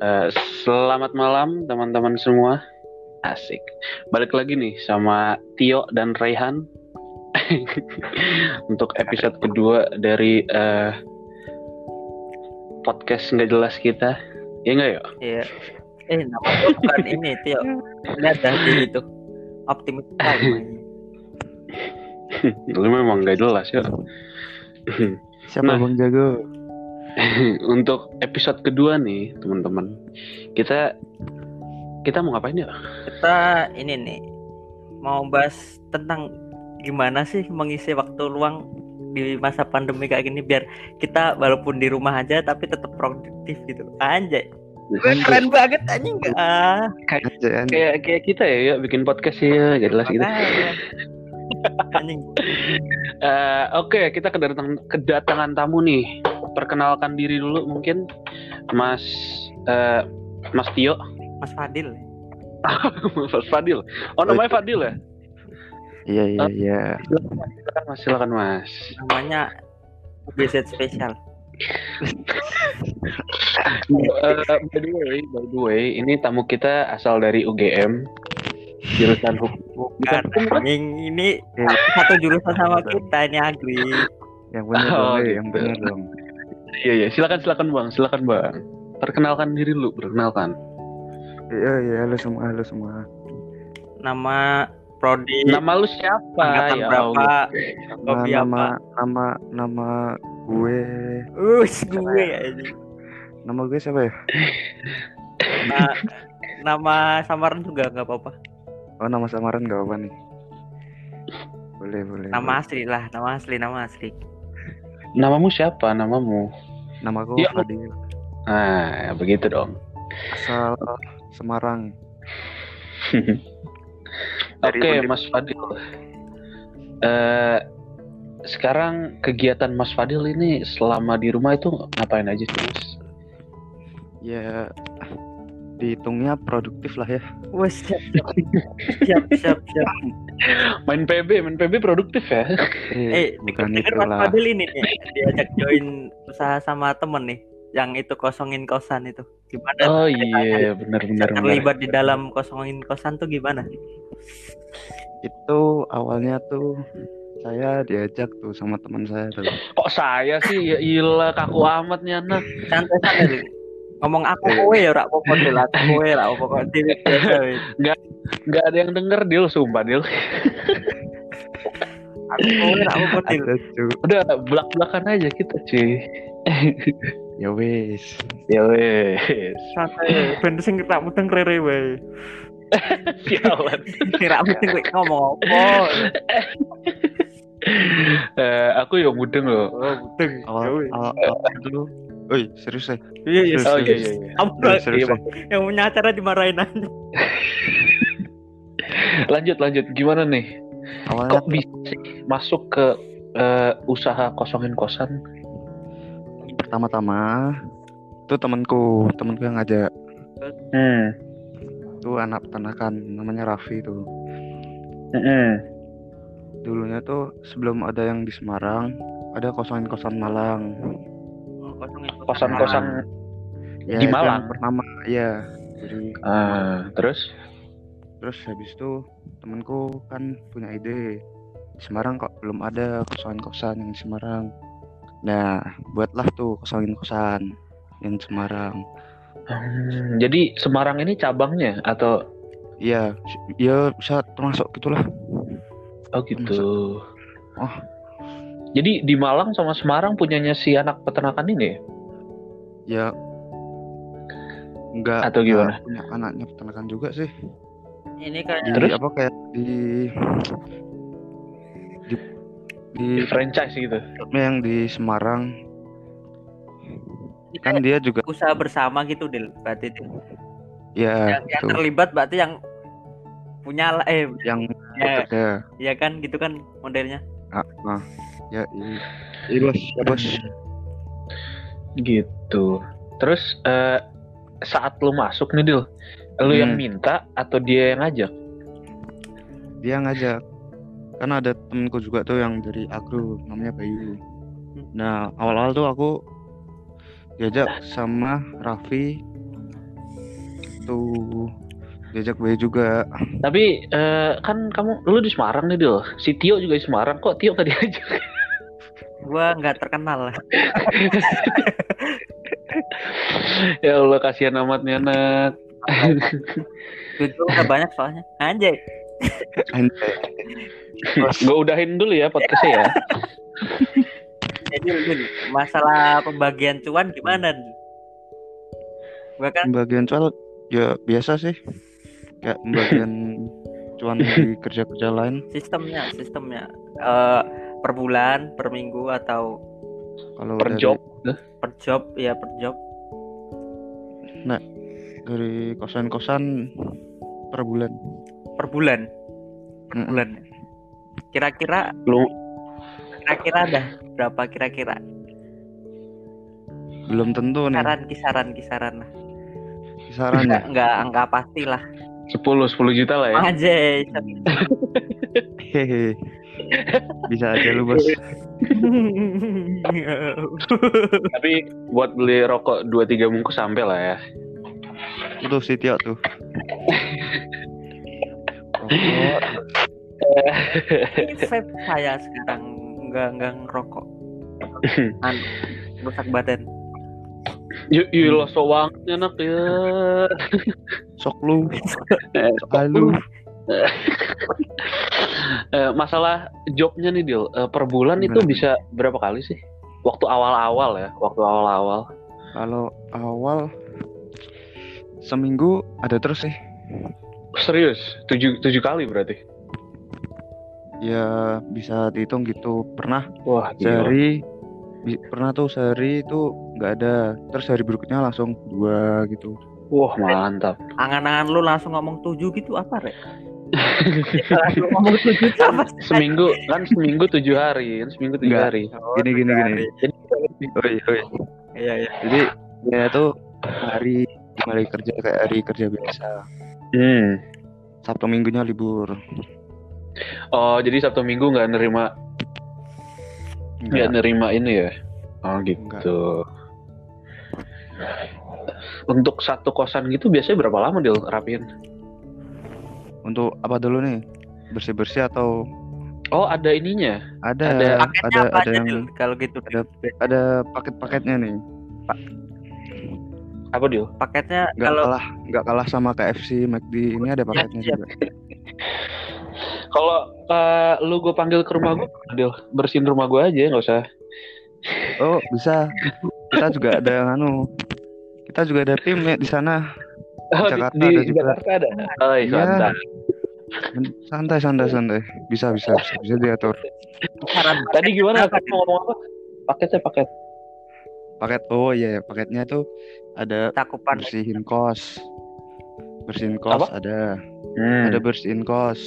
Eh, selamat malam teman-teman semua. Asik. Balik lagi nih sama Tio dan Raihan untuk episode kedua dari eh, podcast nggak jelas kita. Ya nggak ya? Iya. Eh, nama bukan ini, Tio. Lihat dah di itu. Optimus Prime. Lu memang nggak jelas ya. Siapa Nah. Bang Jago? untuk episode kedua nih teman-teman, kita kita mau ngapain ya? Kita ini nih mau bahas tentang gimana sih mengisi waktu luang di masa pandemi kayak gini biar kita walaupun di rumah aja tapi tetap produktif gitu. Anjay. Gue keren banget anjing enggak? Ah, Aja, Kayak kayak kita ya, ya bikin podcast ya, nggak jelas gitu. anjing. Eh, Oke, kita kedatangan kedatangan tamu nih. Perkenalkan diri dulu mungkin, Mas eh, Mas Tio, Mas Fadil. Mas Fadil. Oh namanya Fadil ya? Iya iya iya. Silakan Mas, silakan Mas. Namanya BZ spesial. Eh, by the way, by the way, ini tamu kita asal dari UGM, jurusan hukum. Bukan anjing ini satu jurusan sama kita ini Agri. Yang benar Oh, dong, eh, gitu. yang benar dong. Iya iya, silakan silakan bang, silakan bang. Perkenalkan diri lu, perkenalkan. Iya iya, halo semua, halo semua. Nama prodi Nama lu siapa? angkatan Ya berapa? Nama nama nama nama gue, Us gue anjing. nama gue siapa ya? Nah, nama samaran juga nggak apa-apa. Oh nama samaran gak apa nih? Boleh boleh. Nama boleh. asli lah, nama asli, nama asli. Namamu siapa? Namamu? Nama gue Ya. Fadil, Ah, begitu dong. asal Semarang. Oke, Undip. Mas Fadil. Eh, sekarang kegiatan Mas Fadil ini selama di rumah itu ngapain aja sih, Mas? Ya dihitungnya produktif lah ya. Wes siap, siap, siap, siap. Main PB, main PB produktif ya? Eh, bukan itu Mas lah. Fadil ini nih, diajak join usaha sama temen nih, yang itu kosongin kosan itu. Gimana? Oh iya, benar benar benar. Terlibat di dalam kosongin kosan tuh gimana? Itu awalnya tuh saya diajak tuh sama teman saya tuh. Kok saya sih ya ilah kaku amat nih anak. Santai santai. Ngomong aku kowe ya ora apa-apa Dil, aku kowe lah apa-apa dhewe biasa wis. Gak ada yang denger Dil, sumpah Dil. Aku kowe ora apa-apa Dil. Udah belak-belakan aja kita cuy. Ya wis. Ya wes. Santai, ben sing tak mudeng rere wae. Sialan. Kira mudeng kowe ngomong apa? Eh, aku ya mudeng loh. Oh, mudeng. Awal Ya awal, awal. Oi, serius ya? Iya, iya. Oh iya iya. iya. Serius, Iya, ya? yang punya acara dimarahin aja. Lanjut lanjut. Gimana nih? Awalnya Kok bisa masuk ke eh, usaha kosongin kosan? pertama-tama itu temanku, temanku yang ngajak. Hmm. Itu anak peternakan namanya Raffi tuh. Hmm. Dulunya tuh sebelum ada yang di Semarang, ada kosongin kosan Malang. Kosongin Kosan-kosan. Ya, Di Malang? Pertama, ya. Jadi Ah, terus? terus habis itu temanku kan punya ide. Di Semarang kok belum ada kosongin kosan yang di Semarang. Nah, buatlah tuh kosongin kosan yang di Semarang. Hmm, jadi Semarang ini cabangnya atau Iya, ya bisa termasuk gitulah. oh gitu. Oh. Jadi di Malang sama Semarang punyanya si anak peternakan ini ya? Ya enggak Atau gimana? enggak punya anaknya peternakan juga sih. Ini Di kayak Terus? apa kayak di di di Di franchise gitu. yang di Semarang ini kan dia juga usaha bersama gitu, Dil. Berarti Dil. ya yang, yang terlibat berarti yang punya eh yang ya, ya kan gitu kan modelnya. Ah, ah. Ya iya. Bos, ya, bos. Gitu. Terus eh, saat lu masuk nih Dil, lu yang Hmm. minta atau dia yang ngajak? Dia ngajak. Kan ada temenku juga tuh yang dari agro namanya Bayu. Nah, awal-awal tuh aku diajak sama Raffi itu diajak gue juga Tapi eh, kan kamu lu di Semarang nih Dil. Si Tio juga di Semarang kok Tio gak diajak? Gua nggak terkenal lah. ya Allah kasihan amat nih anak. Jujur udah banyak soalnya. Anjay. Anjay. Gue udahin dulu ya podcastnya ya. Jadi masalah pembagian cuan gimana? Gua kan pembagian cuan ya biasa sih kayak pembagian cuan di kerja-kerja lain sistemnya, sistemnya eh per bulan, per minggu atau kalau Per dari, job. per job ya per job. dari kosan-kosan per bulan Per bulan, per Mm-mm. bulan. Kira-kira Lu kira-kira ada berapa kira-kira? belum tentu nih Kisaran, kisaran, kisaran lah. kisaran ya Enggak, enggak angka pasti lah. 10 10 juta lah ya. Anjay. Bisa aja lu bos Tapi buat beli rokok 2 3 bungkus sampai lah ya. itu si Tio tuh Rokok, Vape saya sekarang enggak enggak ngerokok. An rusak badan. Yuk, yuk lo so banget anak ya. sok lu Eh, sok lu Eh, masalah jobnya nih Dil, Eh, per bulan itu bisa berapa kali sih? Waktu awal-awal ya, waktu awal-awal. kalau awal seminggu ada terus sih Serius, tujuh, tujuh kali berarti. ya bisa dihitung gitu pernah Wah, sehari bi- pernah tuh sehari itu nggak ada terus hari berikutnya langsung dua gitu Wah, mantap. Angan-angan lu langsung ngomong tujuh gitu apa, Rek? Ngomong tujuh apa? Seminggu kan seminggu tujuh hari, kan seminggu tujuh Enggak. hari. Oh, gini gini gini hari. oi oi Iya, iya. jadi ya tuh hari hari kerja kayak hari kerja biasa Hmm. sabtu minggunya libur Oh, jadi Sabtu Minggu nggak nerima nggak Enggak. nerima ini ya? Oh gitu. Untuk satu kosan gitu biasanya berapa lama Dil rapiin? Untuk apa dulu nih bersih bersih atau Oh, ada ininya. ada Ada- ada ada, apa aja, yang? Kalau gitu, ada ada paket-paketnya nih Apa Dil? paketnya nggak kalau kalah nggak kalah sama KFC McD ini ada paketnya iya. juga Kalau eh, lu gue panggil ke rumah gue, Dil, bersihin rumah gue aja, nggak usah. oh bisa kita juga ada yang anu kita juga ada tim ya di sana Oh, di- Jakarta di, ada juga. Jakarta ada. Oh, iya, Iya. santai santai santai bisa bisa bisa, bisa diatur Tadi gimana? Apa, Mau ngomong apa? Paketnya paket. paket oh iya ya, paketnya tuh ada cakupan bersihin kos bersihin kos Apa? ada Hmm. ada bersihin kos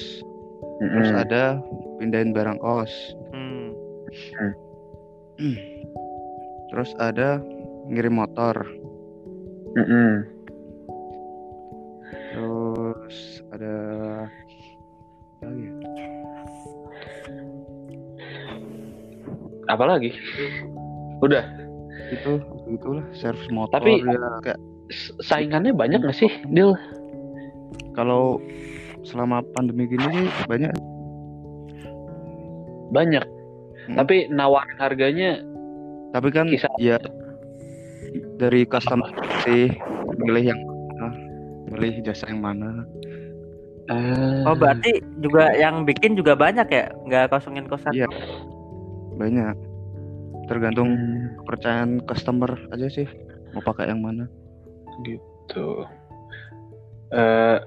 terus Mm-mm. ada pindahin barang kos hmm. terus ada ngirim motor Mm-mm. Terus ada apa lagi ya? Apa lagi? Udah. itu itulah servis motor Tapi- ya kayak Saingannya banyak nggak sih, Dil? kalau selama pandemi gini sih banyak Banyak. Hmm. Tapi nawarin harganya tapi kan Kisah. ya dari customer sih milih yang milih jasa yang mana eh, oh berarti juga yang bikin juga banyak ya nggak kosongin kosan Iya. banyak tergantung hmm, kepercayaan customer aja sih mau pakai yang mana gitu. Eh,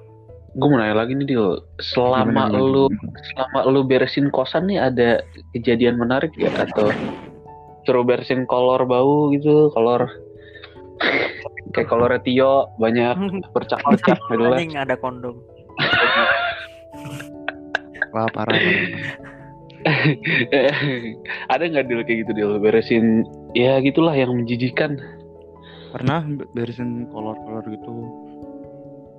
gue mau nanya lagi nih, Dil. Selama Gimana, gimana, lu gimana? selama lu beresin kosan nih ada kejadian menarik ya atau suruh beresin kolor bau gitu, kolor kayak kolor Tio banyak bercak-bercak gitu lah. ada kondom wah parah, ada nggak Dil kayak gitu Dil beresin ya gitulah yang menjijikan. pernah be- beresin kolor-kolor gitu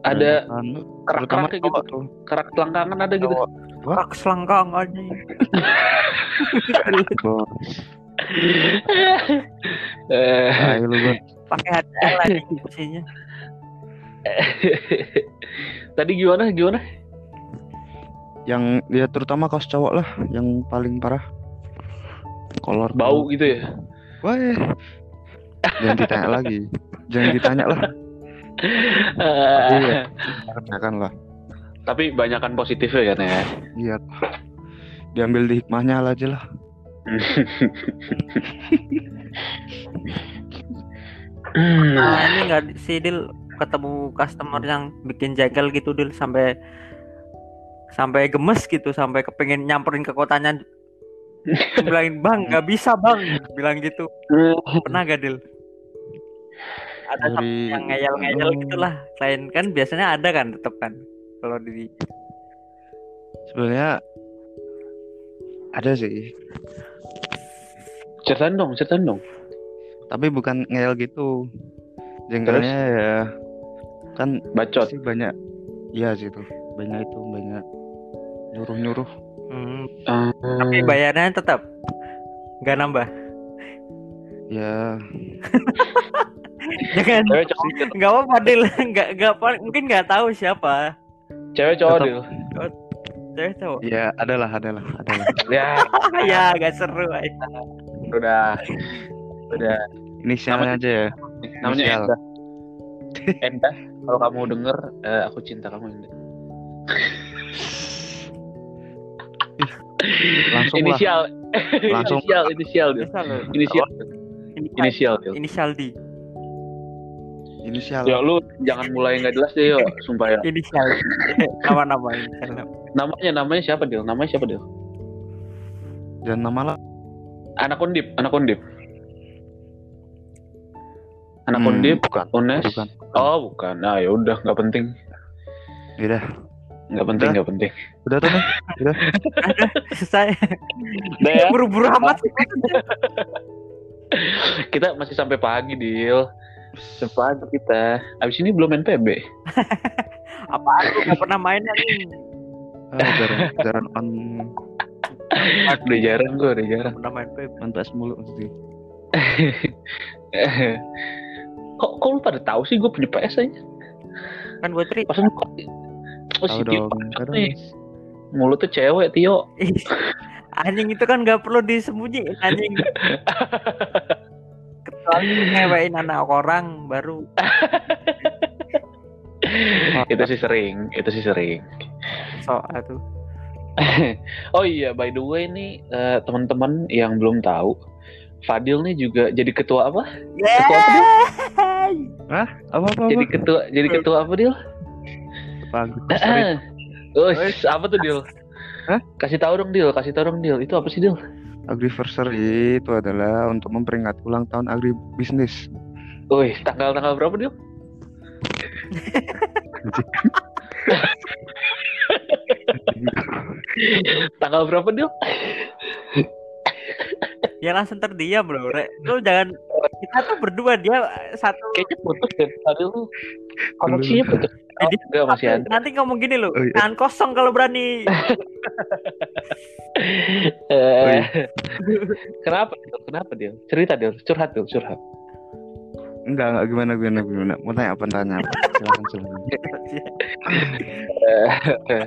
Ada Berantakan. kerak-kerak kayak gitu, tuh kerak selangkangan ada gitu. Cowok. Rak selangkang aja Bos. Eh. Pakai HDL fungsinya Tadi gimana? Gimana? Yang ya terutama kaos cowok lah yang paling parah. Kolor Bau gitu ya? Wah. Jangan ditanya lagi. Jangan ditanya lah. Iya. Kerjakan lah. Tapi banyakan positifnya kan ya. Iya. Diambil di hikmahnya lah aja lah. Nah, ini nggak si Dil ketemu customer yang bikin jengkel gitu Dil sampai sampai gemes gitu sampai kepengen nyamperin ke kotanya. Bilangin bang nggak bisa bang. Bilang gitu. Pernah gak Dil? Ada Dari- sampai yang ngeyel-ngeyel Oh. gitulah. Selain kan biasanya ada kan tetep kan kalau di Sebenarnya ada sih, ceritain dong, ceritain dong. Tapi bukan ngeyel gitu. Jengkelnya ya kan Bacot. sih banyak. Iya sih itu. Banyak itu banyak nyuruh-nyuruh. Hmm, Ah, tapi bayarnya tetap nggak nambah Ya, jangan nggak apa Dil nggak nggak apa- mungkin nggak tahu siapa cewek cowok. Dil. cewek cowok ya adalah, adalah, adalah. Ya, ya nggak seru ay. udah. Udah. Inisialnya aja ya. Namanya Inisial. Enda. Enda, kalau kamu denger, eh, aku cinta kamu Enda. Langsung. Inisial. Langsung. inisial, inisial. Inisial. Inisial, Inisial D Inisial. Ya lu jangan mulai nggak jelas deh yo, sumpah ya. inisial inisial nama. Namanya namanya siapa Dil? Namanya siapa Dil? Dan nama lah. Anak undip, anak undip. Anak Hmm, undip, bukan. Unes. Bukan. Oh, bukan. Nah, ya udah, nggak penting. Udah, Nggak penting, nggak penting. udah tuh. Udah. selesai Udah ya, buru-buru amat kita masih sampai pagi, Dil. Sampai pagi kita. Abis ini belum main PB. apaan lu nggak pernah main nih Ah, jarang, jarang on, Udah jarang gue, udah jarang. pernah main PB on PS mulu mesti. kok, kok lu pada tahu sih gue punya PS aja? kan gue cerita Pas lu Oh, si Tio dong. Kadang nih. Mulutnya cewek, Tio. Anjing itu kan nggak perlu disembunyiin anjing kecuali ngewein anak orang baru itu sih sering, itu sih sering. soal tuh Oh iya, by the way nih eh, teman-teman yang belum tahu, Fadil nih juga jadi ketua apa? Ketua apa dia? apa apa apa? Jadi ketua, jadi ketua apa Dil? Bagus. Oh, apa tuh Dil? Hah? Kasih tahu dong Dil, kasih tahu dong Dil. Itu apa sih Dil? Agriversary itu adalah untuk memperingati ulang tahun agribisnis. Wih, tanggal-tanggal berapa Dil? Tanggal berapa Dil? Ya langsung terdiam bro Re. lu jangan kita tuh berdua dia satu Kayaknya putus deh. Fadil tuh koneksinya putus. Oh, Jadi, enggak masih ada. nanti ngomong gini lo Oh, iya. tangan kosong kalau berani Eh, kenapa Dil? Kenapa Dil? Cerita Dil, curhat Dil, curhat. Enggak, enggak gimana gimana gimana. Mau tanya apa tanya apa? Silakan silakan. Eh,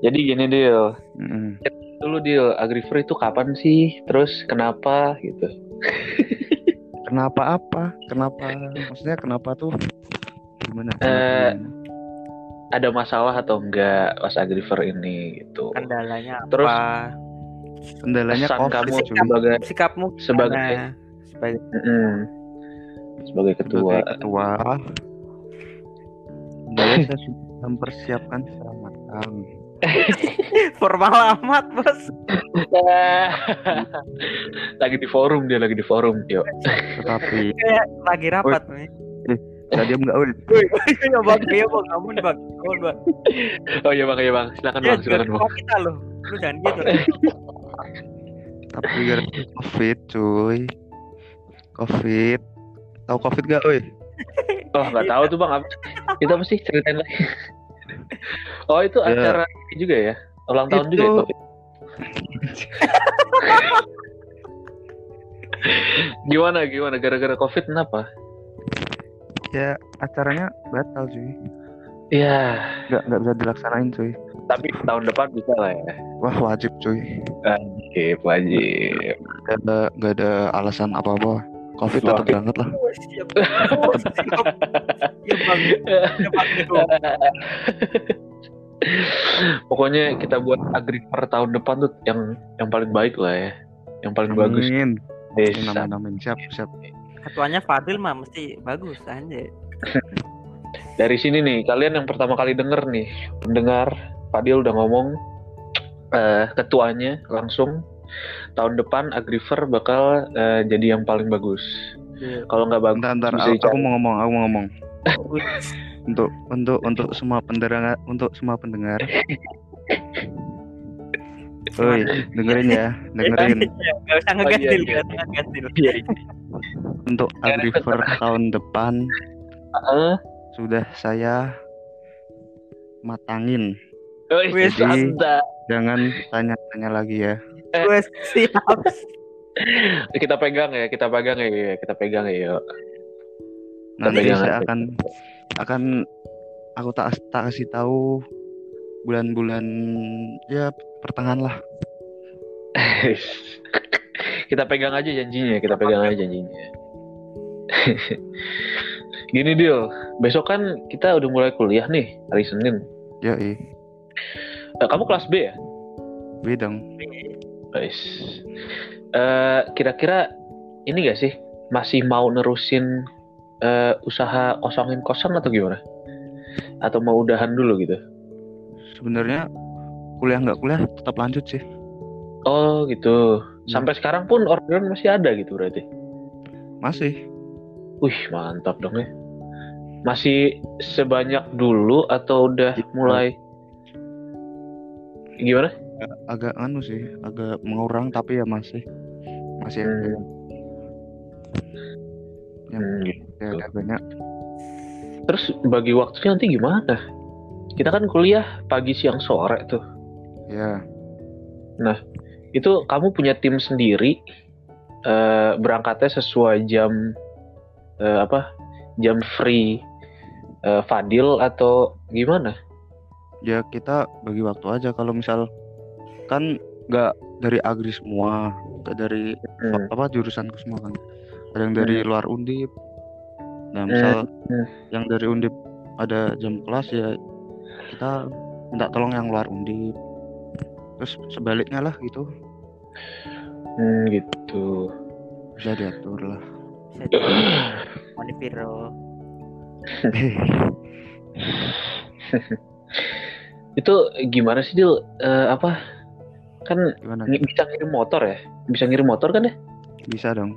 Jadi gini Dil, Mm-mm. Dulu Dil, Agrifer itu kapan sih? Terus kenapa gitu? Kenapa apa? Kenapa? Maksudnya kenapa tuh? Gimana? Eh, Ada masalah atau enggak pas Agrifer ini gitu? kendalanya Terus apa Kendalanya Kesan covid kamu cuy. sebagai sikapmu sebagai- gimana? sebagai Mm-mm. sebagai ketua. Sebagai ketua. Kendalanya saya sudah mempersiapkan secara matang. Formal amat bos. Lagi di forum dia lagi di forum Tetapi kayak lagi rapat nih. Diam enggak, iya bang. Iya bang. Kamu nih bang. Kamu bang. Oh iya bang iya bang. Silakan ya bang silakan jangan bang. kita loh? Lu jangan gitu. Tapi gara-gara covid, cuy. Covid. Tahu covid gak, woi? oh nggak tahu tuh bang. Itu apa sih ceritain lagi oh itu Ya. acara ini juga ya ulang tahun Itu- juga ya Covid? gimana gimana gara-gara covid kenapa ya acaranya batal cuy Iya, nggak nggak bisa dilaksanain cuy tapi tahun depan bisa lah ya. wah wajib cuy Wajib, wajib. nggak ada nggak ada alasan apa apa covid tetap banget lah Oh, siap. Oh, siap. Ya bang. Ya bang. Bro. Pokoknya kita buat agriper tahun depan tuh yang yang paling baik lah ya. Yang paling bagus. Amin. Desa. Amin, amin, amin. siap siap Ketuanya Fadil mah mesti bagus aja. Dari sini nih, kalian yang pertama kali denger nih, pendengar Fadil udah ngomong eh, ketuanya langsung tahun depan agriver bakal eh, jadi yang paling bagus. Kalau nggak bagus, bisa Aku, aku mau ngomong, aku mau ngomong. untuk untuk untuk semua pendengar, untuk semua pendengar. Oi, dengerin ya, dengerin. Gak usah ngegantil, Oh, iya, iya. gak usah ngegantil. Iya, Untuk Ya, agriver tahun depan Heeh. sudah saya matangin. Oh, Jadi-. Jangan tanya-tanya lagi ya. Gue siap. Kita pegang ya, kita pegang ya, kita pegang ya. yuk. Nanti jangan- saya akan akan aku tak tak kasih tahu bulan-bulan ya pertengahan lah. kita pegang aja janjinya, kita pegang aja janjinya. Gini Dil, besok kan kita udah mulai kuliah nih hari Senin. Ya, eh, Eh, kamu kelas B ya? bidang. Guys. Eh, kira-kira ini gak sih masih mau nerusin eh, usaha kosongin kosan atau gimana? Atau mau udahan dulu gitu? Sebenarnya kuliah nggak kuliah tetap lanjut sih. Oh gitu. Sampai sekarang pun orderan masih ada gitu berarti. Masih. Wih mantap dong ya. Masih sebanyak dulu atau udah Iya. mulai gimana? Agak anu sih, agak mengurang tapi ya masih masih ada Hmm. yang Hmm, gitu. ya, ada banyak. Terus bagi waktunya nanti gimana? Kita kan kuliah pagi siang sore tuh. Ya, Itu kamu punya tim sendiri eh, berangkatnya sesuai jam eh, apa? Jam free eh, Fadil atau gimana? ya kita bagi waktu aja kalau misal kan nggak dari agri semua, nggak dari Hmm. apa jurusanku semua kan. Ada yang dari luar undip. Nah, misal Hmm. yang dari undip ada jam kelas ya kita minta tolong yang luar undip. Terus sebaliknya lah gitu Hmm, gitu. bisa diatur lah. Bisa. Itu gimana sih Dil? Eh, apa? Kan Gimana? bisa ngirim motor ya? Bisa ngirim motor kan ya? Bisa dong.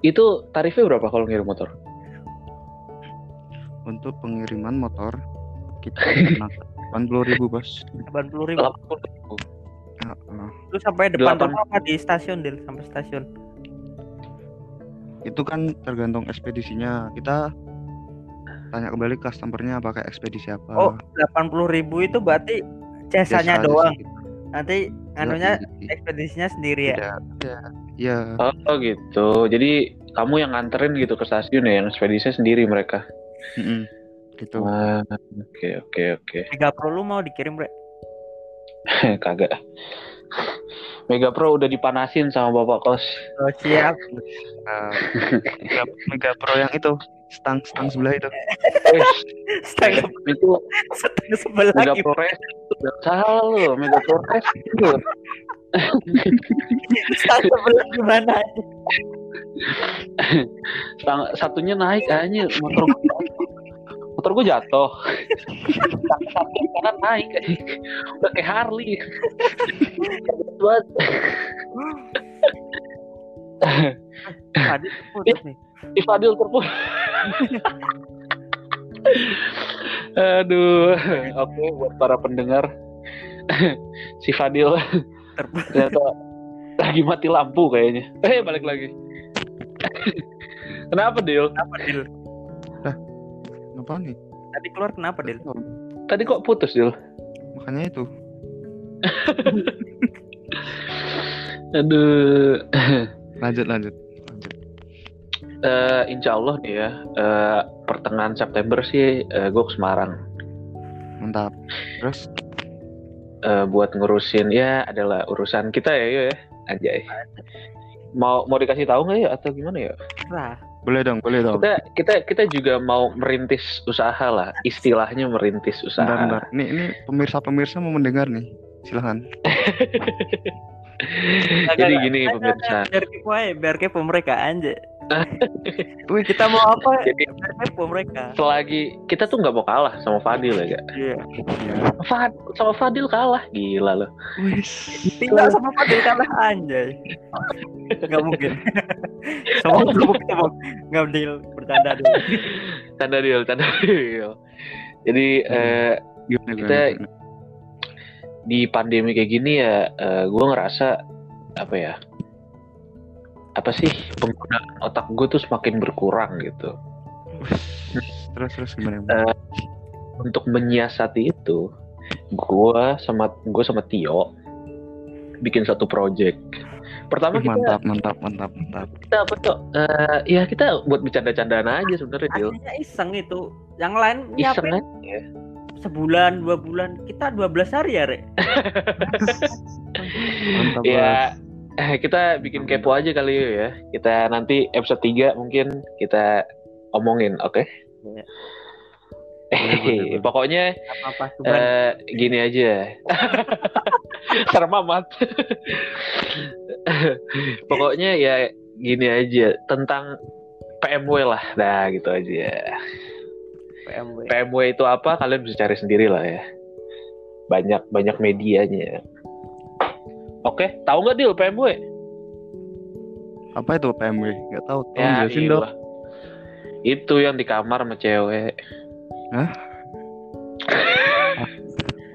Itu tarifnya berapa kalau ngirim motor? Untuk pengiriman motor kita kenakan 80 ribu bos. 80 ribu. 80 Heeh. Lu sampai depan Delapan- rumah apa di stasiun, Dil? Sampai stasiun. Itu kan tergantung ekspedisinya. Kita tanya kembali customernya pakai ekspedisi apa. Oh, 80 ribu itu berarti aja doang. sih. Nanti anunya Iya, ekspedisinya sendiri ya. iya, iya. Iya, Oh gitu. Jadi kamu yang nganterin gitu ke stasiun ya, yang ekspedisinya sendiri mereka. mm-mm. gitu. Oke oke oke. Mega Pro lu mau dikirim, Bre? Kagak. Mega Pro udah dipanasin sama bapak kos. Oh, siap. Mega, Mega Pro yang itu stang stang sebelah itu. Setengah itu setengah sebelah Mega Race udah salah lo, Mega Race itu. Setengah sebelah gimana? Sang- Satunya naik aja motor gua. motor gue jatuh. Satu kanan naik. Udah kayak Harley. Buat Tadi putus nih. Si Fadil terpuruk. Aduh, oke buat para pendengar. si Fadil Terputus. ternyata lagi mati lampu kayaknya. Eh balik lagi. Kenapa Dil? Kenapa, Dil? Apa nih? Tadi keluar kenapa, Dil? Tadi kok putus Dil? Makanya itu. Aduh. Lanjut lanjut. Eh, insya Allah nih ya, eh, pertengahan September sih gue ke Semarang. Mantap. Terus Eh, buat ngurusin ya adalah urusan kita ya, yo ya, anjay. Mau mau dikasih tahu nggak ya atau gimana ya? Nah, boleh dong, boleh dong. Kita kita kita juga mau merintis usaha lah, istilahnya merintis usaha. Bentar, bentar. Nih, ini pemirsa-pemirsa mau mendengar nih. Silahkan. Jadi gini pemirsa. biar kepo aja, biar kepo mereka anjay. Wih, Kita mau apa? Jadi kepo mereka. selagi kita tuh nggak mau kalah sama Fadil ya, gak? Iya. ya. Fad, sama Fadil kalah, gila loh. Wih. Tinggal sama Fadil kalah anjay. Enggak mungkin. sama dulu kita mau nggak deal bercanda dulu. Tanda deal, tanda deal. Jadi eh, Gimana, Kita- gimana, di pandemi kayak gini ya, gue ngerasa apa ya? Apa sih penggunaan otak gue tuh semakin berkurang gitu. Terus, terus gimana? Eh, Untuk menyiasati itu, gue sama gue sama Tio bikin satu project. Pertama kita, mantap, mantap, mantap, mantap. kita apa tuh? Eh, ya kita buat bercanda-candaan aja sebenarnya, Dil. Aslinya iseng itu. Yang lain Iseng aja. sebulan, dua bulan. Kita 12 hari ya, Rek. Mantap banget. Ya, eh, kita bikin kepo aja kali ya. Kita nanti episode 3 mungkin kita omongin, oke? Boleh, boleh, boleh. Pokoknya Apa-apa cuman eh, gini aja. Serem amat. Pokoknya ya gini aja tentang PMW lah. Nah, gitu aja. PMW. PMW itu apa? Kalian bisa cari sendiri lah ya. Banyak banyak medianya. Oke, tahu nggak Dil PMW? Apa itu PMW? Gak tahu. Tolong Ya, jelasin dong. Itu yang di kamar sama cewek.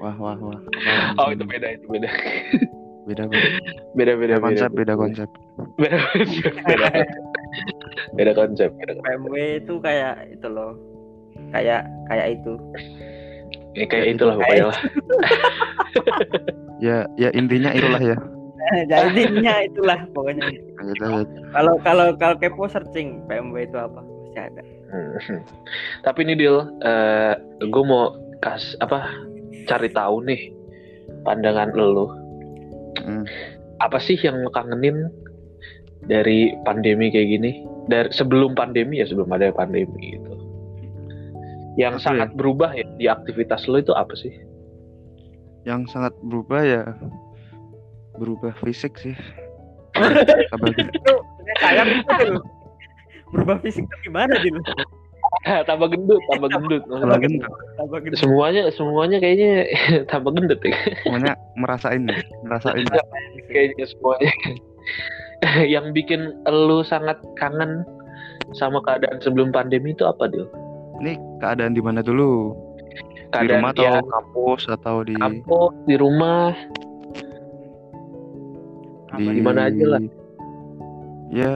Wah, wah, wah. Oh, itu beda, itu beda. Beda, beda. Beda, beda, Beda beda. konsep, beda konsep. Beda konsep. Beda, beda konsep. Beda konsep. PMW itu kayak itu loh. Kayak kayak itu. Ya, kayak itulah pokoknya lah. Ya, ya intinya itulah ya. Jadinya itulah pokoknya. Lanjut, lanjut. Kalau kalau kalau kepo searching PMW itu apa? Pasti ada. Hmm. Tapi ini Dil, eh gue mau kas apa cari tahu nih pandangan lo. Hmm. Apa sih yang lo kangenin dari pandemi kayak gini? Dari sebelum pandemi ya sebelum ada pandemi gitu. Yang ya? sangat berubah ya di aktivitas lo itu apa sih? Yang sangat berubah ya berubah fisik sih. Tambah gede. Itu kayak itu. Berubah fisik tuh gimana Dil? tambah gendut, tambah gendut. Tambah gendut. Tambah gede. Semuanya semuanya kayaknya tambah gendut ya. Semuanya merasain, nih, merasain. kayaknya semuanya. yang bikin lu sangat kangen sama keadaan sebelum pandemi itu apa, Dil? Ini keadaan di mana dulu? Di rumah atau ya, kampus atau di kampus, di rumah, di di mana aja lah. Ya,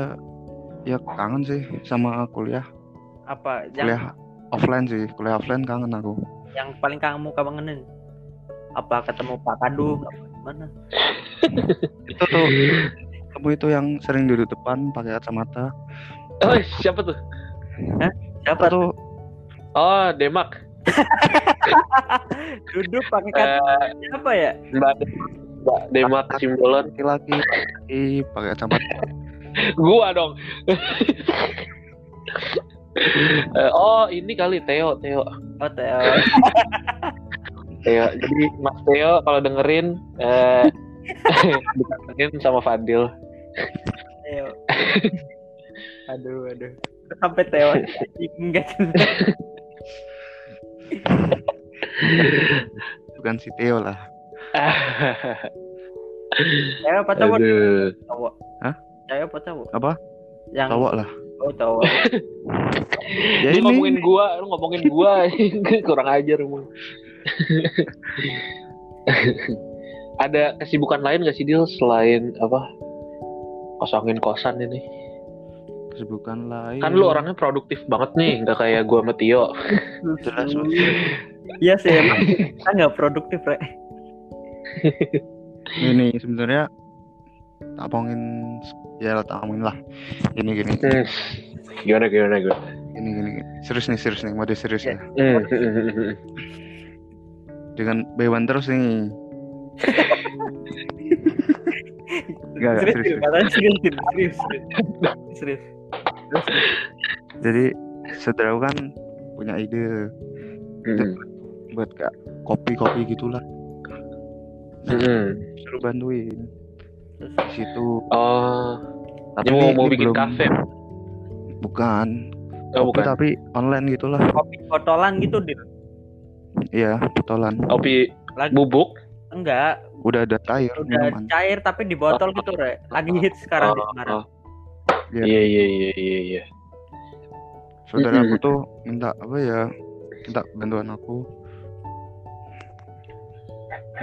ya kangen sih sama kuliah. Apa yang Kuliah offline sih, kuliah offline kangen aku. yang paling kamu kangenin? Apa ketemu Pak Kadu? Apa Gimana? Itu tuh kamu itu yang sering duduk depan pakai kacamata. Oh, siapa tuh? Siapa Itu tuh Oh, Demak. duduk pakai kata Eh, apa ya? Mbak Mbak Demak Simbolon. laki-laki laki, pakai kacamata. Gua dong. Eh, oh, ini kali Theo, Theo. Oh, Teo. Theo. Jadi Mas Theo kalau dengerin eh dikangenin sama Fadil. Teo. Aduh, aduh. Sampai Teo. Enggak. Bukan si Theo lah. Teo apa? Aduh. Cowok. Hah? Cewek apa cowok? Apa? Yang Cowok lah. Oh, cowok. Ya Lu ini ngomongin gua, lu ngomongin gua, kurang ajar emang. Ada kesibukan lain gak sih Dil selain apa kosongin kosan ini? kesibukan lain. Kan lu orangnya produktif banget nih, nggak kayak gua sama Tio. jelas. Iya sih emang kita nggak produktif, Rek. ini sebenarnya tak omongin ya tak omongin lah ini gini Hmm. Gimana gimana gimana? Gini gini. gini. Serius nih serius nih mode serius Iya. ya. Hmm. Dengan Bewan terus nih. Enggak enggak serius, serius. Dil. serius. Katanya serius, Dil. serius, serius. serius. Terus, Jadi saudara kan punya ide Hmm. Buat kayak kopi-kopi gitulah. Hmm. Suruh bantuin. Di situ Oh, tapi mau mau bikin belum- kafe. Bukan. Oh, Kopi bukan. tapi online gitulah. kopi botolan gitu, Dil. Iya, botolan. Kopi Lagi bubuk. enggak, Udah ada air udah minuman. cair tapi di botol gitu, Re. Lagi hits sekarang di Oh, Semarang. oh. Iya iya iya iya iya. Saudara aku tuh minta apa ya? Minta bantuan aku.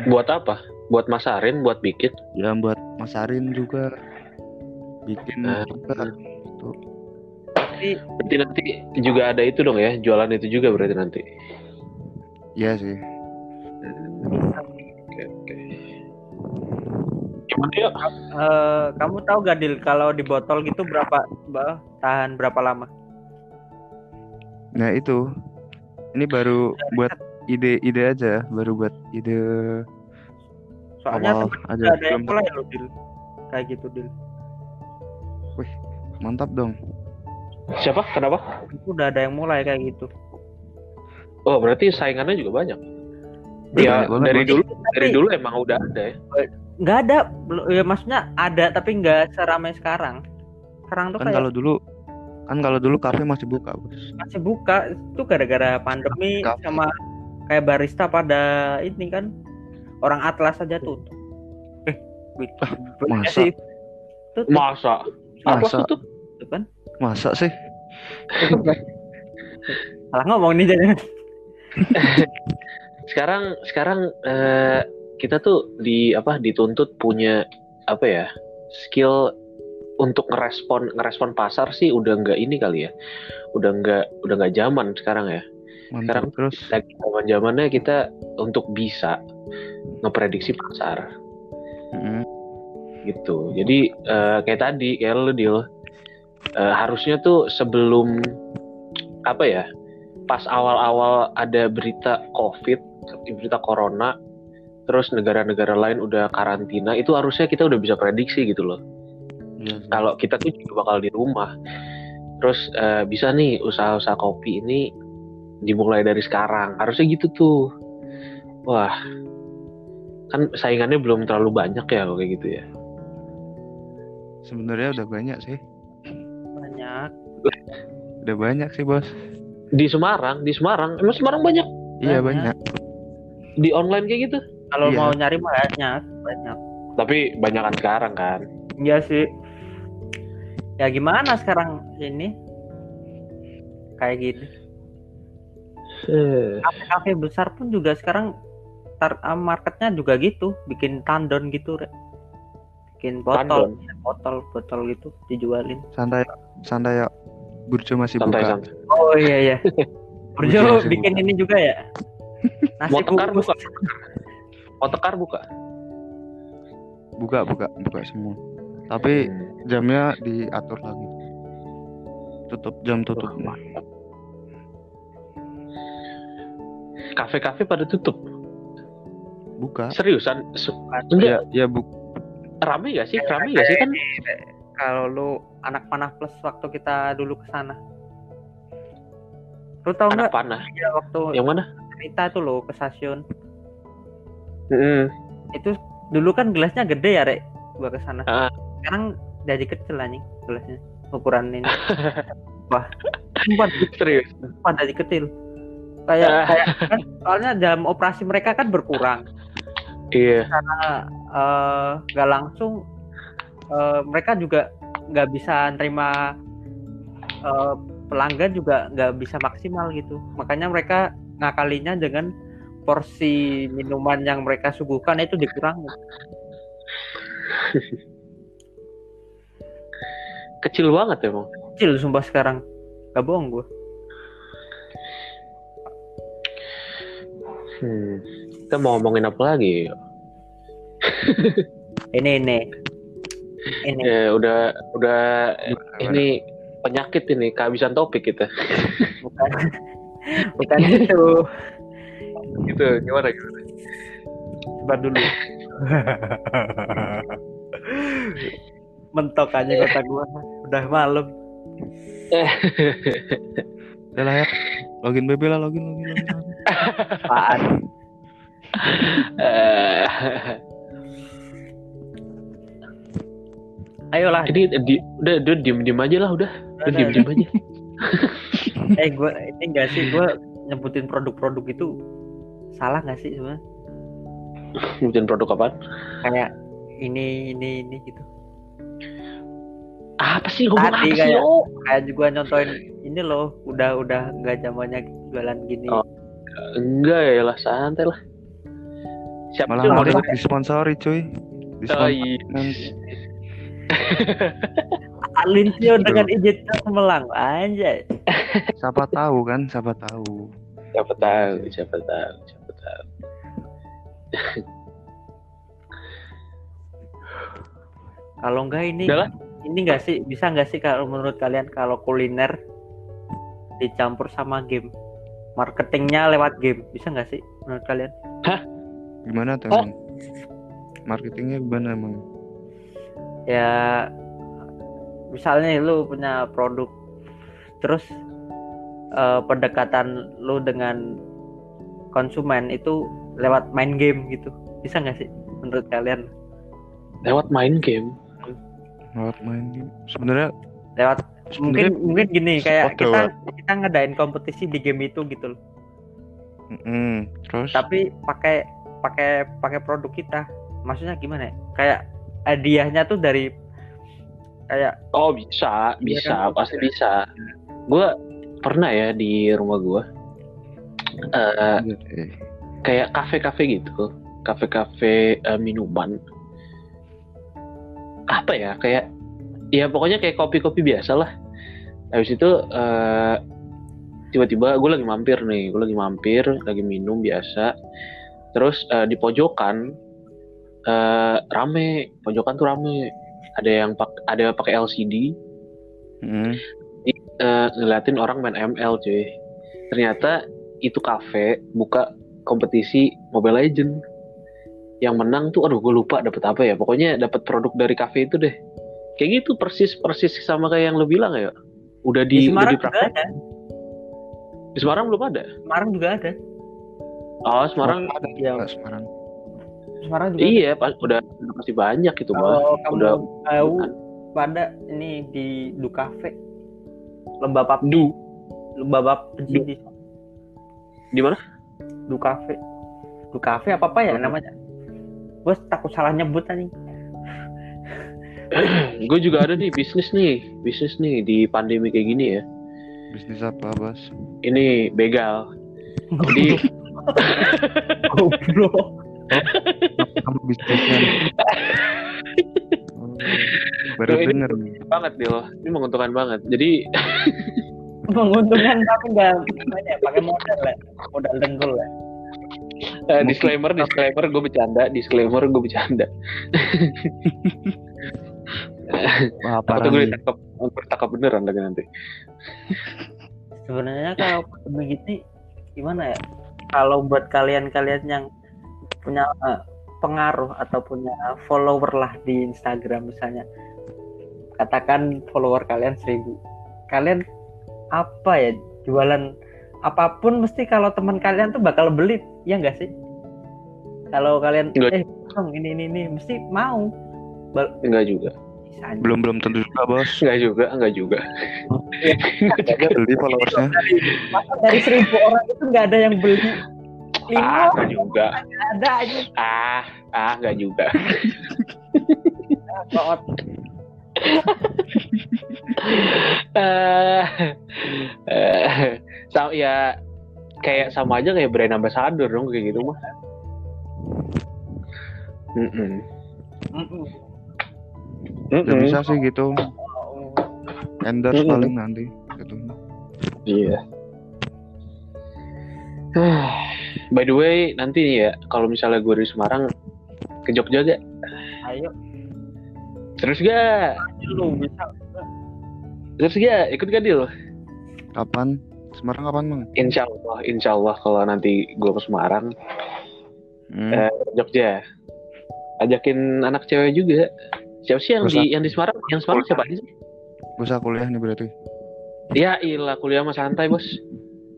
Buat apa? Buat masarin, buat bikin. Ya buat masarin juga. Bikin Ah. juga. Gitu. Tapi Berarti nanti juga ada itu dong ya, jualan itu juga berarti nanti. Iya sih. Oke oke. Gimana ya? eh, kamu tahu gak, Dil, kalau di botol gitu berapa bah, tahan berapa lama? Nah itu. Ini baru buat ide-ide aja. Baru buat ide Soalnya awal temen aja. udah ada yang mulai loh, Dil. Kayak gitu, Dil. mantap dong. Siapa? Kenapa? Itu udah ada yang mulai kayak gitu. Oh, berarti saingannya juga banyak. Banyak Ya, banget, dari dulu dari dulu emang udah ada ya. nggak ada ya maksudnya ada tapi nggak seramai sekarang sekarang tuh Kan kayak kalau dulu kan kalau dulu kafe masih buka, Bos. masih buka itu gara-gara pandemi Kafe. sama kayak barista pada ini kan orang atlas aja tutup eh masa? sih tutup Masa? Apa Masa? tuh? tutup kan Masa sih? salah ngomong nih jangan Sekarang sekarang eh, kita tuh di apa dituntut punya apa ya? skill untuk ngerespon ngerespon pasar sih udah nggak ini kali ya. Udah nggak udah nggak zaman sekarang ya. Mantap Sekarang- terus. lagi zaman zamannya kita untuk bisa ngeprediksi pasar Mm-mm. gitu jadi eh, kayak tadi kayak lu deal harusnya tuh sebelum apa ya pas awal-awal ada berita covid berita corona terus negara-negara lain udah karantina itu harusnya kita udah bisa prediksi gitu loh sih. kalau kita tuh juga bakal di rumah terus eh, bisa nih usaha-usaha kopi ini dimulai dari sekarang. Harusnya gitu tuh. Wah. Kan saingannya belum terlalu banyak ya kalau kayak gitu ya. Sebenarnya udah banyak sih. banyak. Udah banyak sih, Bos. di Semarang di Semarang. Emang Semarang banyak? Iya, Banyak. banyak. di online kayak gitu? Kalau Iya. mau nyari banyak banyak. Tapi banyakan sekarang kan? Iya sih. Ya gimana sekarang ini? Kayak gitu kafe-kafe besar pun juga sekarang tar, ah, marketnya juga gitu bikin tandon gitu Re. bikin botol botol botol gitu dijualin Santai santai ya. Burjo masih santai buka. santai oh iya iya Burjo bikin buka. ini juga ya nasi mau tekar buka mau tekar buka Buka, buka, buka semua. Tapi jamnya diatur lagi. Tutup jam tutup. Wah, kafe-kafe pada tutup. Buka. seriusan? Se- Ya, enggak. ya bu rame gak sih? Rame gak sih kan? kalau lu anak panah plus waktu kita dulu ke sana. Lu tau anak nggak? panah. Ya, waktu yang mana? Cerita tuh lo ke stasiun. Mm-mm. itu dulu kan gelasnya gede ya rek? Gua ke sana. Ah. sekarang jadi kecil anjing gelasnya. Ukuran ini. Wah sumpah. Serius? Sumpah jadi kecil kayak Ah. kayak kan soalnya dalam operasi mereka kan berkurang. Iya. Karena eh, nggak langsung eh, mereka juga nggak bisa nerima eh, pelanggan juga nggak bisa maksimal gitu. Makanya mereka ngakalinya dengan porsi minuman yang mereka suguhkan itu dikurangi kecil banget emang. Kecil sumpah sekarang. Gak bohong gue hmm. kita mau ngomongin apa lagi? Ini ini. Ini. Ya udah udah ini penyakit ini kehabisan topik kita. bukan. Bukan itu gitu gimana gimana? coba dulu. Mentok aja kata gua. Udah malam Udah lah ya. Login BB lah, login, login, login. apaan Eh, ayolah Ini di, udah udah diem diem aja lah udah udah diem diem aja. eh gua ini enggak sih gua nyebutin produk-produk itu salah nggak sih sebenarnya Nyebutin produk apaan? kayak ini ini ini gitu Apa sih ngomong Tadi apa sih kayak- lo? kayak juga nyontoin ini loh udah udah nggak zamannya jualan gini Oh. Enggak ya lah santai lah. Siapa Malah mau disponsori cuy. Oh, Disponsori iya. nanti. Alinsio dengan izin Semelang anjay Siapa tahu kan, siapa tahu. Siapa tahu, siapa tahu, siapa tahu. kalau enggak ini Udah lah. ini enggak sih bisa enggak sih kalau menurut kalian kalau kuliner dicampur sama game marketingnya lewat game bisa nggak sih menurut kalian Gimana tuh Oh. emang? Marketingnya gimana emang? ya misalnya lu punya produk terus eh, pendekatan lu dengan konsumen itu lewat main game gitu bisa nggak sih menurut kalian Lewat main game. Lewat main game. Sebenarnya lewat mungkin mungkin gini kayak kita kita ngadain kompetisi di game itu gitu loh Mm-mm. terus tapi pakai pakai pakai produk kita maksudnya gimana ya kayak hadiahnya tuh dari kayak Oh bisa, Iya bisa, kan? pasti bisa. Gue pernah ya di rumah gue. eh eh, kayak kafe-kafe gitu, kafe-kafe eh, minuman. Apa ya? Kayak ya pokoknya kayak kopi-kopi biasa lah. Habis itu eh, tiba-tiba gue lagi mampir nih, gue lagi mampir, lagi minum biasa. Terus eh, di pojokan eh, rame, pojokan tuh rame. Ada yang pak, ada yang pakai LCD, mm, eh, ngeliatin orang main ML cuy. Ternyata itu kafe buka kompetisi Mobile Legend. Yang menang tuh aduh gue lupa dapet apa ya. Pokoknya dapet produk dari kafe itu deh. Kayak gitu persis persis sama kayak yang lo bilang ya. Udah di di, udah Semarang juga dipraktek. ada Di Semarang belum ada. Semarang juga ada Oh, Semarang ada ya Semarang. Semarang juga iya, pas, udah udah pasti banyak itu ada. mah. Udah tahu pada ini di Du Cafe lomba pap du lomba pap di di mana? Du Cafe Du Cafe apa apa ya namanya gue takut salah nyebut anjing gue juga ada nih bisnis nih, bisnis nih di pandemi kayak gini ya. Bisnis apa, Bos? Ini begal. Jadi goblok Kamu bisnisnya. Oh, baru denger nih. banget nih loh. Ini menguntungkan banget. Jadi menguntungkan tapi nggak ya, pakai modal lah modal dengkul lah Eh, disclaimer, disclaimer, gue bercanda, disclaimer, gue bercanda. Wah, Apa parah tuh gue ditangkap, gue ditangkap beneran lagi nanti. sebenarnya kalau pandemi gini gimana ya? Kalau buat kalian-kalian yang punya eh, pengaruh atau punya follower lah di Instagram misalnya katakan follower kalian seribu. Kalian apa ya? Jualan apa pun mesti kalau teman kalian tuh bakal beli ya enggak sih? Kalau kalian eh ini ini ini mesti mau. Enggak juga. Bisa aja. Belum belum tentu juga, Bos. Enggak juga, enggak juga. Dia beli followersnya. Dari seribu orang itu nggak ada yang beli Ah, lima enggak juga. nggak ada aja Ah, ah, enggak juga. Kok Eh, eh, sama ya kayak sama aja kayak brand ambassador dong kayak gitu mah. Mm-mm. Mm-mm. Udah Mm-mm. bisa sih gitu. Endorse Mm-mm. paling nanti gitu. Iya. By the way, nanti nih ya, kalau misalnya gue dari Semarang ke Jogja gak? ayo Terus gak? lu bisa Terus ya ikut gak deal? Kapan? Semarang kapan bang? Insya Allah, insya Allah kalau nanti gue ke Semarang, Hmm. eh, Jogja, ajakin anak cewek juga. Siapa sih yang Terus di yang di Semarang? Yang Semarang siapa aja sih? Gue usah kuliah nih berarti. Ya ilah kuliah mah santai bos.